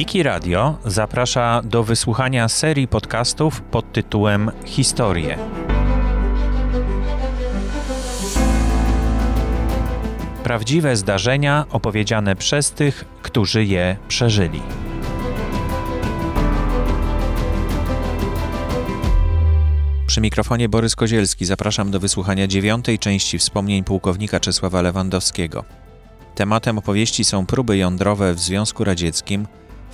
Wiki Radio zaprasza do wysłuchania serii podcastów pod tytułem Historie. Prawdziwe zdarzenia opowiedziane przez tych, którzy je przeżyli. Przy mikrofonie Borys Kozielski zapraszam do wysłuchania dziewiątej części wspomnień pułkownika Czesława Lewandowskiego. Tematem opowieści są próby jądrowe w Związku Radzieckim,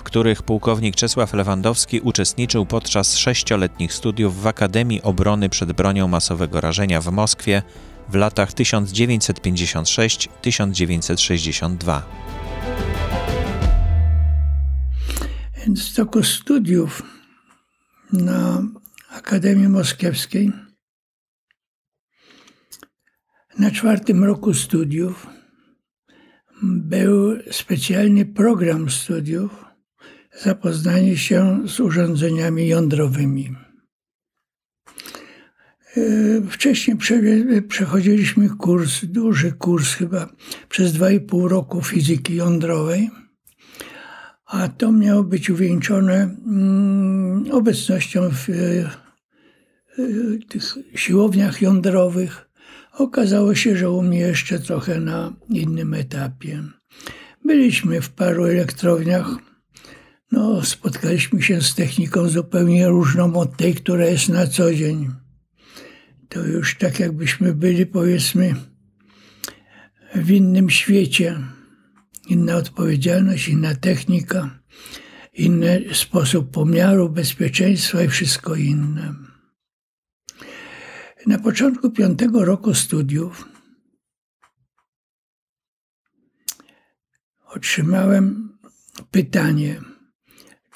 których pułkownik Czesław Lewandowski uczestniczył podczas sześcioletnich studiów w Akademii Obrony przed bronią masowego rażenia w Moskwie w latach 1956-1962. Więc w toku studiów na Akademii Moskiewskiej na czwartym roku studiów był specjalny program studiów zapoznanie się z urządzeniami jądrowymi. E, wcześniej przechodziliśmy kurs, duży kurs chyba przez dwa i pół roku fizyki jądrowej, a to miało być uwieńczone mm, obecnością w e, tych siłowniach jądrowych, Okazało się, że u mnie jeszcze trochę na innym etapie. Byliśmy w paru elektrowniach. No, spotkaliśmy się z techniką zupełnie różną od tej, która jest na co dzień. To już tak jakbyśmy byli, powiedzmy, w innym świecie. Inna odpowiedzialność, inna technika, inny sposób pomiaru bezpieczeństwa i wszystko inne. Na początku piątego roku studiów otrzymałem pytanie,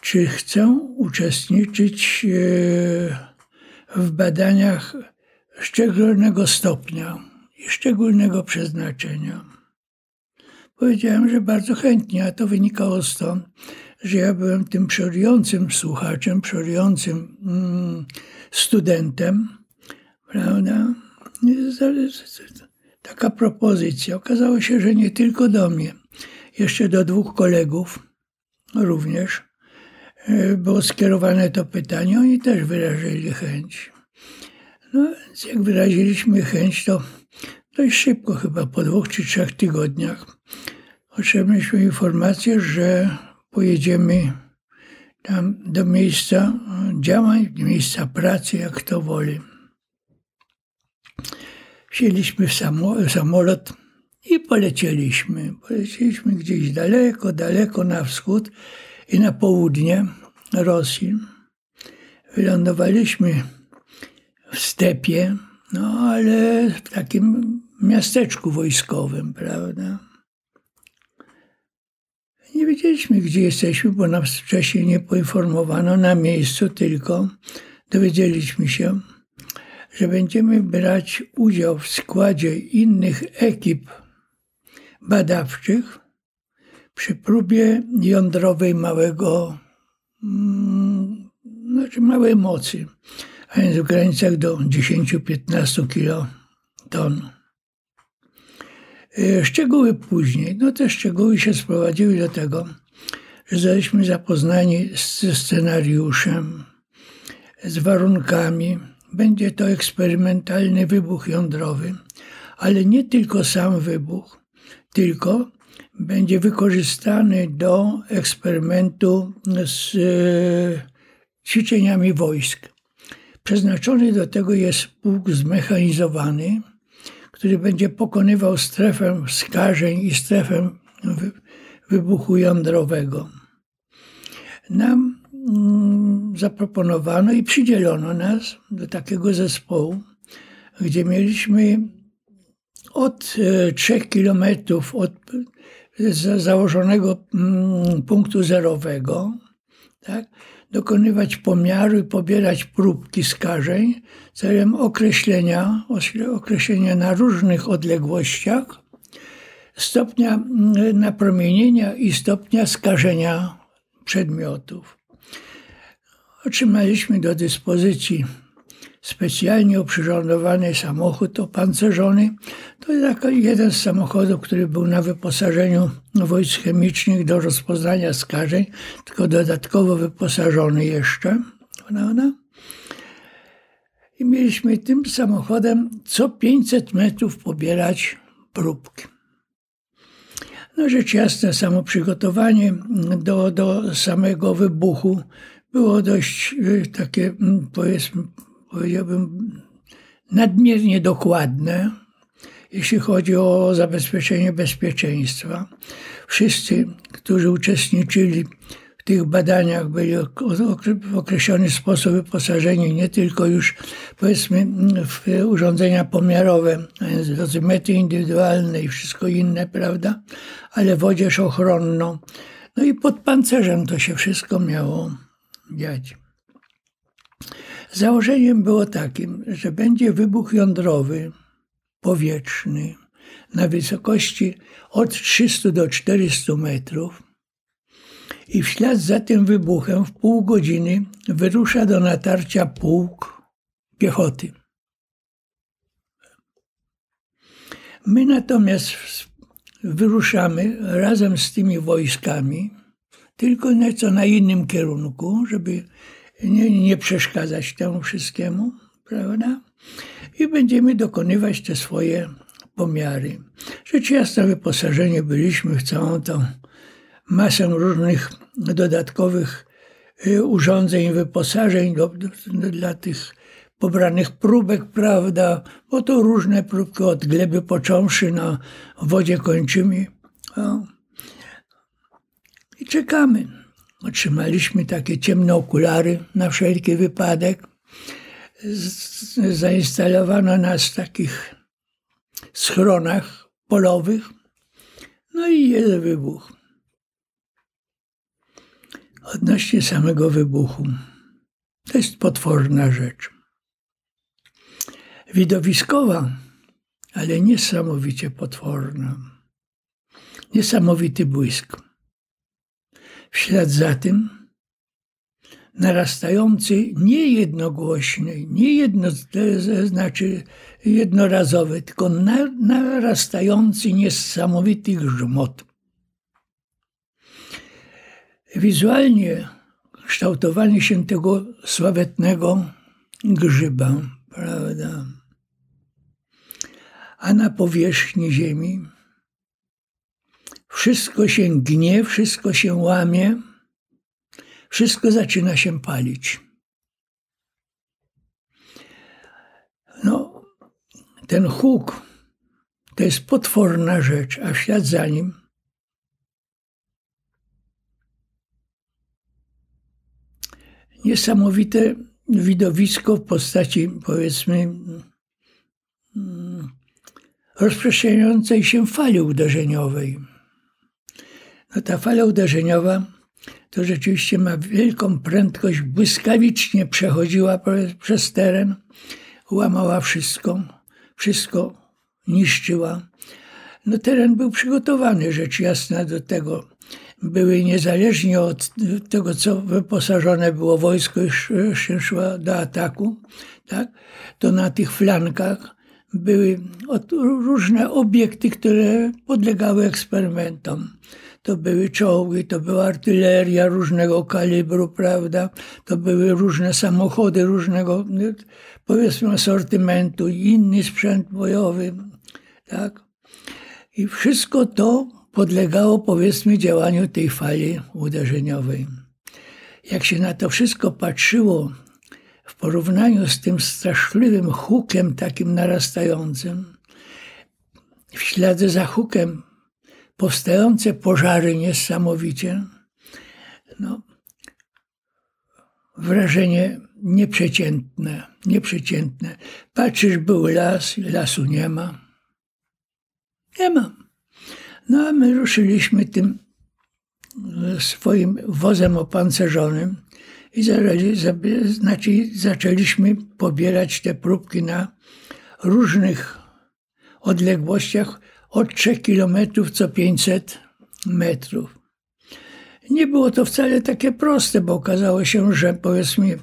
czy chcę uczestniczyć e, w badaniach szczególnego stopnia i szczególnego przeznaczenia. Powiedziałem, że bardzo chętnie, a to wynikało stąd, że ja byłem tym przodującym słuchaczem, przodującym mm, studentem prawda? Taka propozycja. Okazało się, że nie tylko do mnie, jeszcze do dwóch kolegów również było skierowane to pytanie. Oni też wyrażyli chęć. No więc jak wyraziliśmy chęć, to dość szybko, chyba po dwóch czy trzech tygodniach, otrzymaliśmy informację, że pojedziemy tam do miejsca działań, miejsca pracy, jak kto woli. Wsiedliśmy w samolot i polecieliśmy. Polecieliśmy gdzieś daleko, daleko na wschód i na południe Rosji. Wylądowaliśmy w stepie, no ale w takim miasteczku wojskowym, prawda? Nie wiedzieliśmy, gdzie jesteśmy, bo nas wcześniej nie poinformowano na miejscu, tylko dowiedzieliśmy się, że będziemy brać udział w składzie innych ekip badawczych przy próbie jądrowej małego, mm, znaczy małej mocy, a więc w granicach do 10-15 kiloton. E, szczegóły później. No te szczegóły się sprowadziły do tego, że zostaliśmy zapoznani ze scenariuszem, z warunkami, będzie to eksperymentalny wybuch jądrowy, ale nie tylko sam wybuch, tylko będzie wykorzystany do eksperymentu z e, ćwiczeniami wojsk. Przeznaczony do tego jest pułk zmechanizowany, który będzie pokonywał strefę skażeń i strefę wybuchu jądrowego. Nam Mm, zaproponowano i przydzielono nas do takiego zespołu, gdzie mieliśmy od e, trzech kilometrów od założonego mm, punktu zerowego, tak, dokonywać pomiaru i pobierać próbki skażeń celem określenia, określenia na różnych odległościach stopnia mm, napromienienia i stopnia skażenia przedmiotów. Otrzymaliśmy do dyspozycji specjalnie oprzyrządowany samochód opancerzony. To jest jeden z samochodów, który był na wyposażeniu wojsk chemicznych do rozpoznania skażeń, tylko dodatkowo wyposażony jeszcze. I mieliśmy tym samochodem co 500 metrów pobierać próbki. No rzecz jasna, samo przygotowanie do, do samego wybuchu było dość y, takie, mm, powiedzmy, powiedziałbym, nadmiernie dokładne, jeśli chodzi o zabezpieczenie bezpieczeństwa. Wszyscy, którzy uczestniczyli w tych badaniach, byli w określony sposób wyposażeni nie tylko już powiedzmy w urządzenia pomiarowe, dozymetry indywidualne i wszystko inne, prawda, ale w odzież ochronną. No i pod pancerzem to się wszystko miało dziać. Założeniem było takim, że będzie wybuch jądrowy, powietrzny, na wysokości od 300 do 400 metrów i w ślad za tym wybuchem w pół godziny wyrusza do natarcia pułk piechoty. My natomiast wyruszamy razem z tymi wojskami, tylko nieco na innym kierunku, żeby nie, nie przeszkadzać temu wszystkiemu, prawda? I będziemy dokonywać te swoje pomiary. Rzecz jasna, wyposażenie byliśmy w całą tą masę różnych dodatkowych y, urządzeń, wyposażeń do, do, dla tych pobranych próbek, prawda, bo to różne próbki od gleby począwszy na wodzie kończymy. O. I czekamy. Otrzymaliśmy takie ciemne okulary na wszelki wypadek. Zainstalowano nas w takich schronach polowych. No i jest wybuch. Odnośnie samego wybuchu. To jest potworna rzecz. Widowiskowa, ale niesamowicie potworna. Niesamowity błysk. W ślad za tym narastający nie jednogłośny, nie jedno, znaczy jednorazowy, tylko narastający niesamowity grzmot. Wizualnie kształtowanie się tego sławetnego grzyba, prawda? A na powierzchni ziemi wszystko się gnie, wszystko się łamie, wszystko zaczyna się palić. No, ten huk to jest potworna rzecz, a ślad za nim niesamowite widowisko w postaci, powiedzmy, mm, rozprzestrzeniającej się fali uderzeniowej. No ta fala uderzeniowa to rzeczywiście ma wielką prędkość, błyskawicznie przechodziła przez teren, łamała wszystko, wszystko niszczyła. No teren był przygotowany, rzecz jasna, do tego. Były niezależnie od tego, co wyposażone było wojsko, się szło do ataku, tak? to na tych flankach były różne obiekty, które podlegały eksperymentom to były czołgi, to była artyleria różnego kalibru, prawda? To były różne samochody różnego, powiedzmy, asortymentu, inny sprzęt bojowy, tak? I wszystko to podlegało, powiedzmy, działaniu tej fali uderzeniowej. Jak się na to wszystko patrzyło w porównaniu z tym straszliwym hukiem takim narastającym, w ślady za hukiem powstające pożary niesamowicie. No, wrażenie nieprzeciętne, nieprzeciętne. Patrzysz, był las, lasu nie ma. Nie ma. No a my ruszyliśmy tym swoim wozem opancerzonym i znaczy zaczęliśmy pobierać te próbki na różnych odległościach od 3 km co 500 metrów. Nie było to wcale takie proste, bo okazało się, że powiedzmy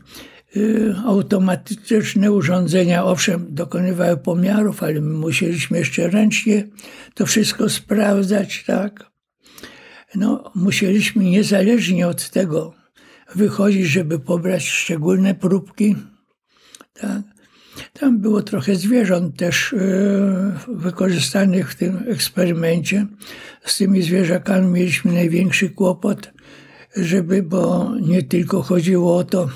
automatyczne urządzenia, owszem, dokonywały pomiarów, ale my musieliśmy jeszcze ręcznie to wszystko sprawdzać, tak? No, musieliśmy niezależnie od tego wychodzić, żeby pobrać szczególne próbki, tak? Tam było trochę zwierząt też e, wykorzystanych w tym eksperymencie. Z tymi zwierzakami mieliśmy największy kłopot, żeby, bo nie tylko chodziło o to,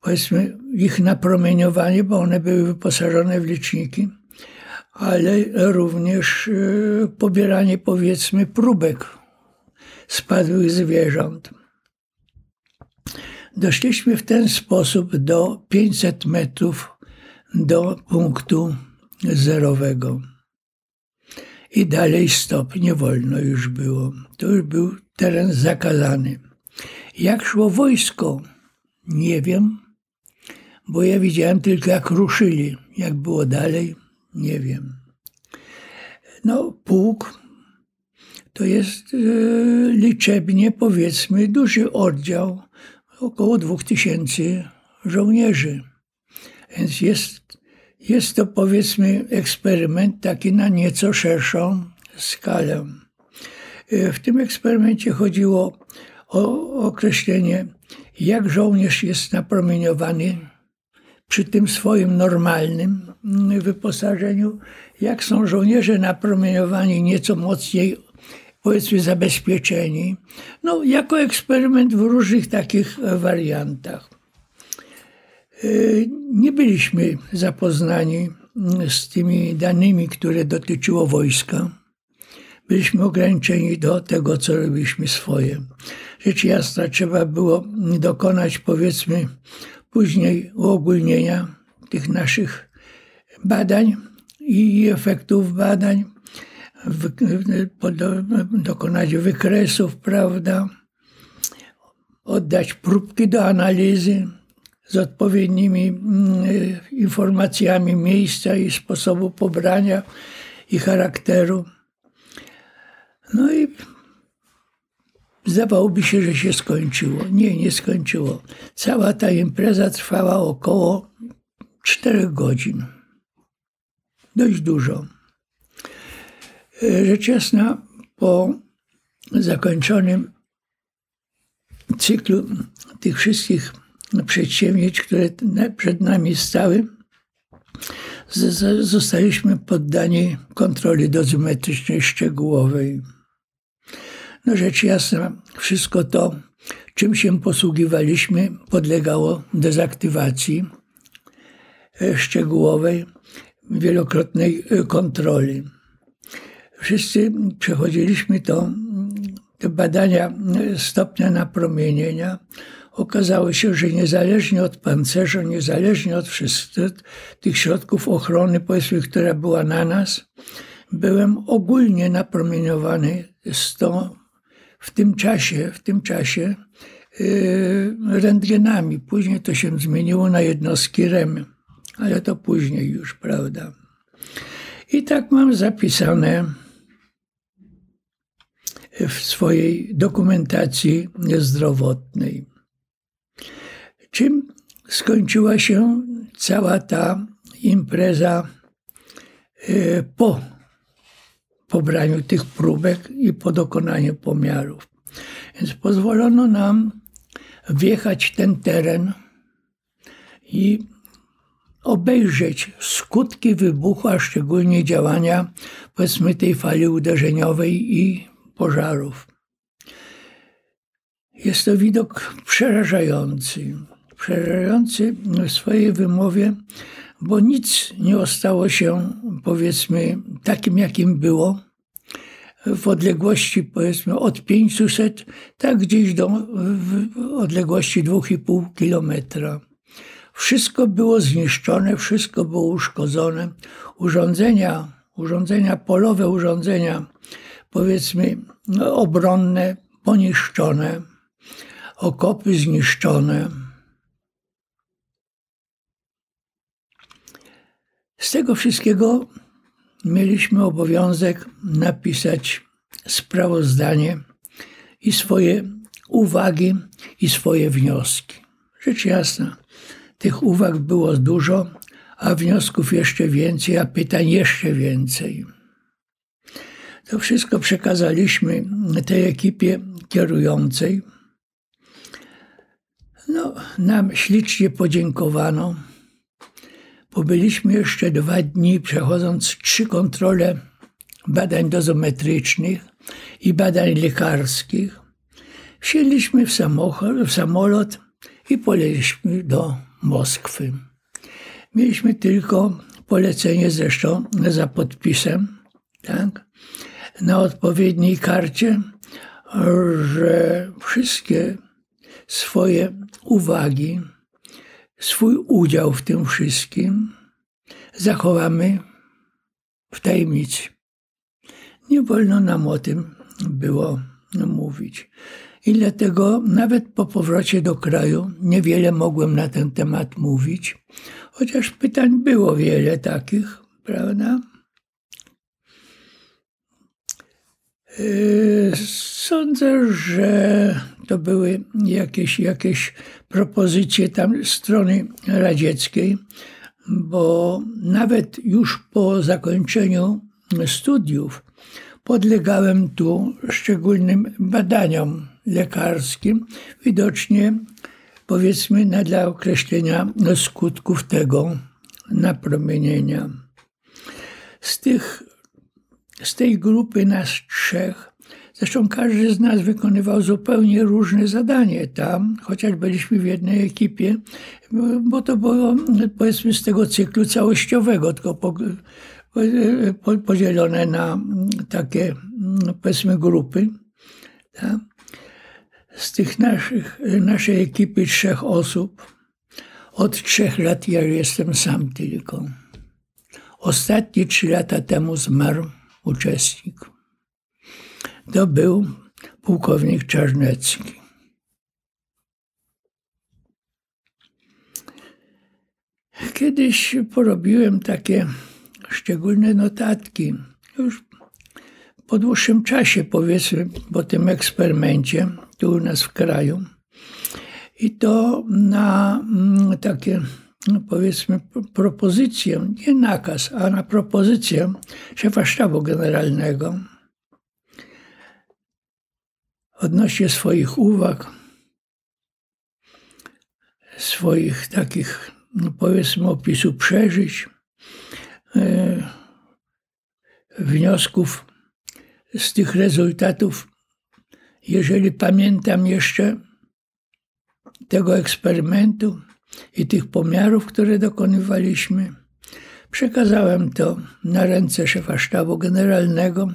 powiedzmy, ich napromieniowanie, bo one były wyposażone w liczniki, ale również e, pobieranie, powiedzmy, próbek spadłych zwierząt. Doszliśmy w ten sposób do 500 metrów do punktu zerowego. I dalej stop, nie wolno już było. To już był teren zakazany. Jak szło wojsko? Nie wiem, bo ja widziałem tylko jak ruszyli. Jak było dalej? Nie wiem. No, pułk to jest e, liczebnie, powiedzmy, duży oddział, około dwóch tysięcy żołnierzy. Więc jest, jest to powiedzmy eksperyment taki na nieco szerszą skalę. E, w tym eksperymencie chodziło o określenie, jak żołnierz jest napromieniowany przy tym swoim normalnym mm, wyposażeniu, jak są żołnierze napromieniowani nieco mocniej, powiedzmy zabezpieczeni. No, jako eksperyment w różnych takich wariantach. E, nie byliśmy zapoznani mm, z tymi danymi, które dotyczyło wojska. Byliśmy ograniczeni do tego, co robiliśmy swoje. Rzecz jasna, trzeba było dokonać, powiedzmy, później uogólnienia tych naszych badań i efektów badań, dokonać wykresów, prawda, oddać próbki do analizy, z odpowiednimi mm, informacjami miejsca i sposobu pobrania i charakteru. No i zdawałoby się, że się skończyło. Nie, nie skończyło. Cała ta impreza trwała około 4 godzin. Dość dużo. Rzecz jasna, po zakończonym cyklu tych wszystkich przedsięwzięć, które przed nami stały, zostaliśmy poddani kontroli dozymetrycznej szczegółowej. No rzecz jasna, wszystko to, czym się posługiwaliśmy, podlegało dezaktywacji e, szczegółowej, wielokrotnej e, kontroli. Wszyscy przechodziliśmy to, te badania e, stopnia napromienienia, okazało się, że niezależnie od pancerza, niezależnie od wszystkich tych środków ochrony, powiedzmy, która była na nas, byłem ogólnie napromieniowany z w tym czasie, w tym czasie yy, rentgenami. Później to się zmieniło na jednostki REM, ale to później już, prawda. I tak mam zapisane w swojej dokumentacji zdrowotnej czym skończyła się cała ta impreza e, po pobraniu tych próbek i po dokonaniu pomiarów. Więc pozwolono nam wjechać ten teren i obejrzeć skutki wybuchu, a szczególnie działania, powiedzmy, tej fali uderzeniowej i pożarów. Jest to widok przerażający przerażający w swojej wymowie, bo nic nie ostało się, powiedzmy, takim, jakim było. W odległości, powiedzmy, od 500, tak gdzieś do odległości 2,5 kilometra. Wszystko było zniszczone, wszystko było uszkodzone. Urządzenia, urządzenia polowe, urządzenia, powiedzmy, obronne, poniszczone, okopy zniszczone Z tego wszystkiego mieliśmy obowiązek napisać sprawozdanie i swoje uwagi i swoje wnioski. Rzecz jasna, tych uwag było dużo, a wniosków jeszcze więcej, a pytań jeszcze więcej. To wszystko przekazaliśmy tej ekipie kierującej. No, nam ślicznie podziękowano. Pobyliśmy jeszcze dwa dni, przechodząc trzy kontrole badań dozometrycznych i badań lekarskich. Wsiedliśmy w, samochód, w samolot i polecieliśmy do Moskwy. Mieliśmy tylko polecenie zresztą za podpisem, tak, na odpowiedniej karcie, że wszystkie swoje uwagi, swój udział w tym wszystkim zachowamy w tajemnicy. Nie wolno nam o tym było mówić. I dlatego nawet po powrocie do kraju niewiele mogłem na ten temat mówić, chociaż pytań było wiele takich, prawda? Yy, sądzę, że to były jakieś, jakieś propozycje tam strony radzieckiej, bo nawet już po zakończeniu studiów podlegałem tu szczególnym badaniom lekarskim, widocznie powiedzmy na, dla określenia skutków tego napromienienia. Z, tych, z tej grupy nas trzech, zresztą każdy z nas wykonywał zupełnie różne zadanie tam, chociaż byliśmy w jednej ekipie, bo to było powiedzmy z tego cyklu całościowego, tylko po, po, podzielone na takie powiedzmy grupy. Tak? z tych naszych, naszej ekipy trzech osób, od trzech lat ja jestem sam tylko. Ostatnie trzy lata temu zmarł uczestnik. To był pułkownik Czarnecki. Kiedyś porobiłem takie szczególne notatki, już po dłuższym czasie, powiedzmy, po tym eksperymencie, tu u nas w kraju. I to na mm, takie, no powiedzmy, propozycję, nie nakaz, a na propozycję szefa sztabu generalnego. Odnośnie swoich uwag, swoich takich, no powiedzmy, opisu przeżyć, yy, wniosków z tych rezultatów. Jeżeli pamiętam jeszcze tego eksperymentu i tych pomiarów, które dokonywaliśmy, przekazałem to na ręce szefa sztabu generalnego.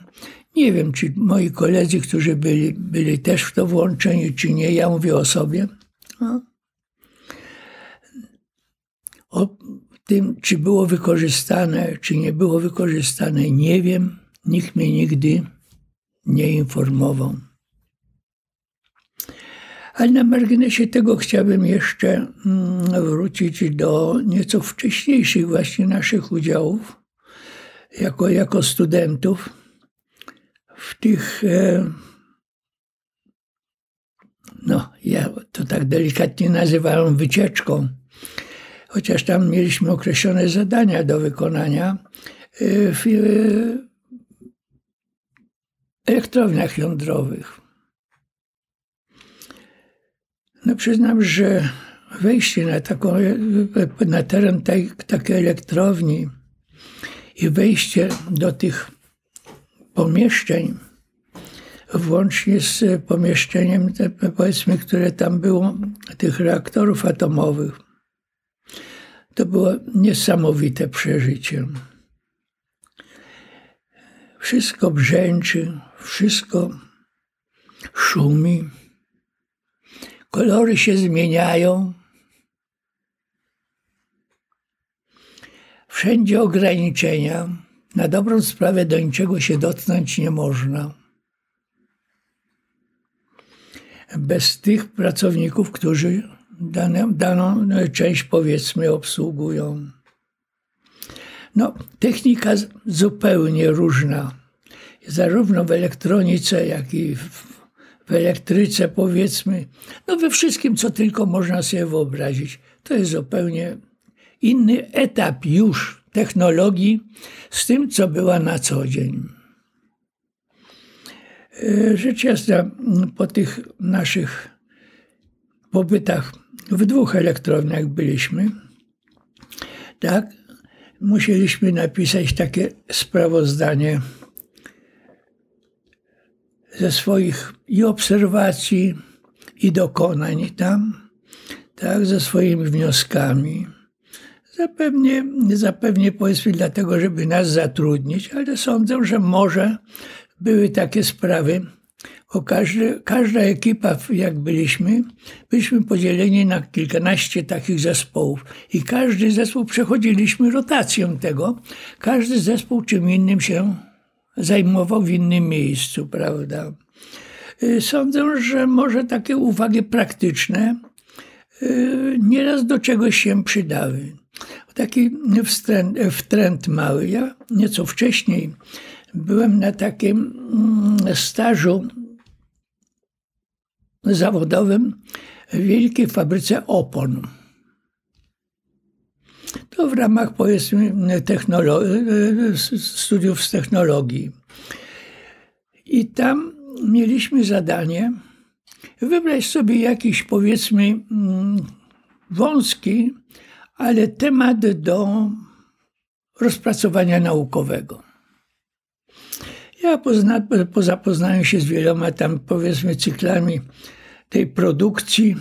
Nie wiem, czy moi koledzy, którzy byli, byli też w to włączeni, czy nie. Ja mówię o sobie. No. O tym, czy było wykorzystane, czy nie było wykorzystane, nie wiem. Nikt mnie nigdy nie informował. Ale na marginesie tego chciałbym jeszcze mm, wrócić do nieco wcześniejszych właśnie naszych udziałów jako, jako studentów w tych, e, no ja to tak delikatnie nazywałem wycieczką, chociaż tam mieliśmy określone zadania do wykonania e, w e, elektrowniach jądrowych. No przyznam, że wejście na, taką, na teren tej, takiej elektrowni i wejście do tych pomieszczeń, włącznie z pomieszczeniem, powiedzmy, które tam było, tych reaktorów atomowych, to było niesamowite przeżycie. Wszystko brzęczy, wszystko szumi Kolory się zmieniają. Wszędzie ograniczenia. Na dobrą sprawę do niczego się dotknąć nie można. Bez tych pracowników, którzy dane, daną część, powiedzmy, obsługują. No, technika zupełnie różna, zarówno w elektronice, jak i w w elektryce, powiedzmy, no we wszystkim, co tylko można sobie wyobrazić. To jest zupełnie inny etap już technologii z tym, co była na co dzień. E, rzecz jasna, po tych naszych pobytach w dwóch elektrowniach byliśmy, tak, musieliśmy napisać takie sprawozdanie ze swoich i obserwacji, i dokonań tam, tak, ze swoimi wnioskami. Zapewnie, zapewnie powiedzmy dlatego, żeby nas zatrudnić, ale sądzę, że może były takie sprawy, bo każdy, każda ekipa, jak byliśmy, byliśmy podzieleni na kilkanaście takich zespołów i każdy zespół przechodziliśmy rotacją tego. Każdy zespół czym innym się zajmował w innym miejscu, prawda? Y, sądzę, że może takie uwagi praktyczne y, nieraz do czegoś się przydały. Taki wstręt, wtręt mały. Ja nieco wcześniej byłem na takim mm, stażu zawodowym w wielkiej fabryce opon. To w ramach powiedzmy studiów z technologii. I tam mieliśmy zadanie wybrać sobie jakiś powiedzmy mm, wąski, ale temat do rozpracowania naukowego. Ja pozna, po się z wieloma tam powiedzmy cyklami tej produkcji,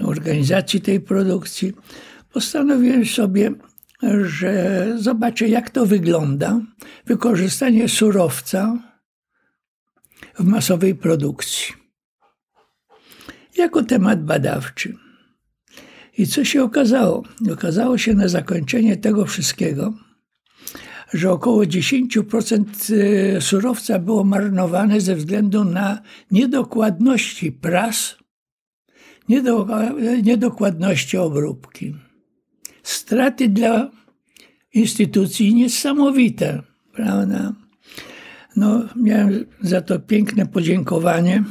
organizacji tej produkcji, postanowiłem sobie, że zobaczę jak to wygląda wykorzystanie surowca w masowej produkcji. Jako temat badawczy. I co się okazało? Okazało się na zakończenie tego wszystkiego, że około 10% y, surowca było marnowane ze względu na niedokładności pras, niedokładności obróbki. Straty dla instytucji niesamowite, prawda? No, miałem za to piękne podziękowanie.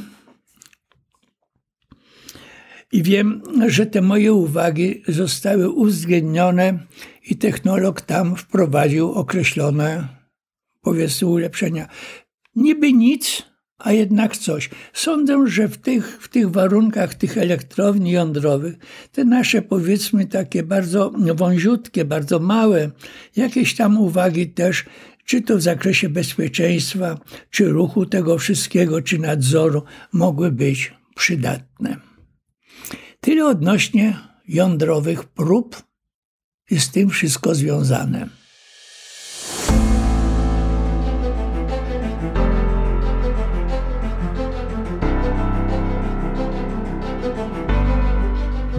I wiem, że te moje uwagi zostały uwzględnione i technolog tam wprowadził określone, powiedzmy, ulepszenia. Niby nic, a jednak coś. Sądzę, że w tych, w tych warunkach tych elektrowni jądrowych, te nasze powiedzmy takie bardzo wąziutkie, bardzo małe, jakieś tam uwagi też, czy to w zakresie bezpieczeństwa, czy ruchu tego wszystkiego, czy nadzoru, mogły być przydatne. Tyle odnośnie jądrowych prób i z tym wszystko związane.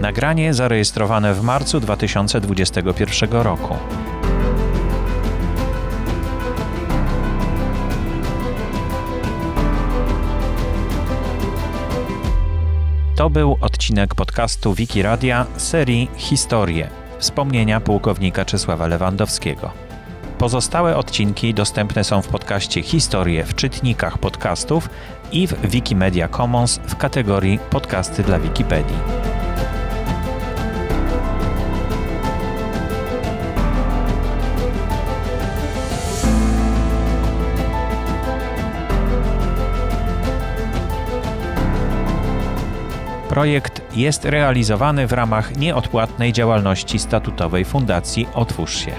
Nagranie zarejestrowane w marcu 2021 roku. To był odcinek podcastu Wiki Radia serii Historie wspomnienia pułkownika Czesława Lewandowskiego. Pozostałe odcinki dostępne są w podcaście Historie w czytnikach podcastów i w Wikimedia Commons w kategorii Podcasty dla Wikipedii. Projekt jest realizowany w ramach nieodpłatnej działalności statutowej Fundacji Otwórz się.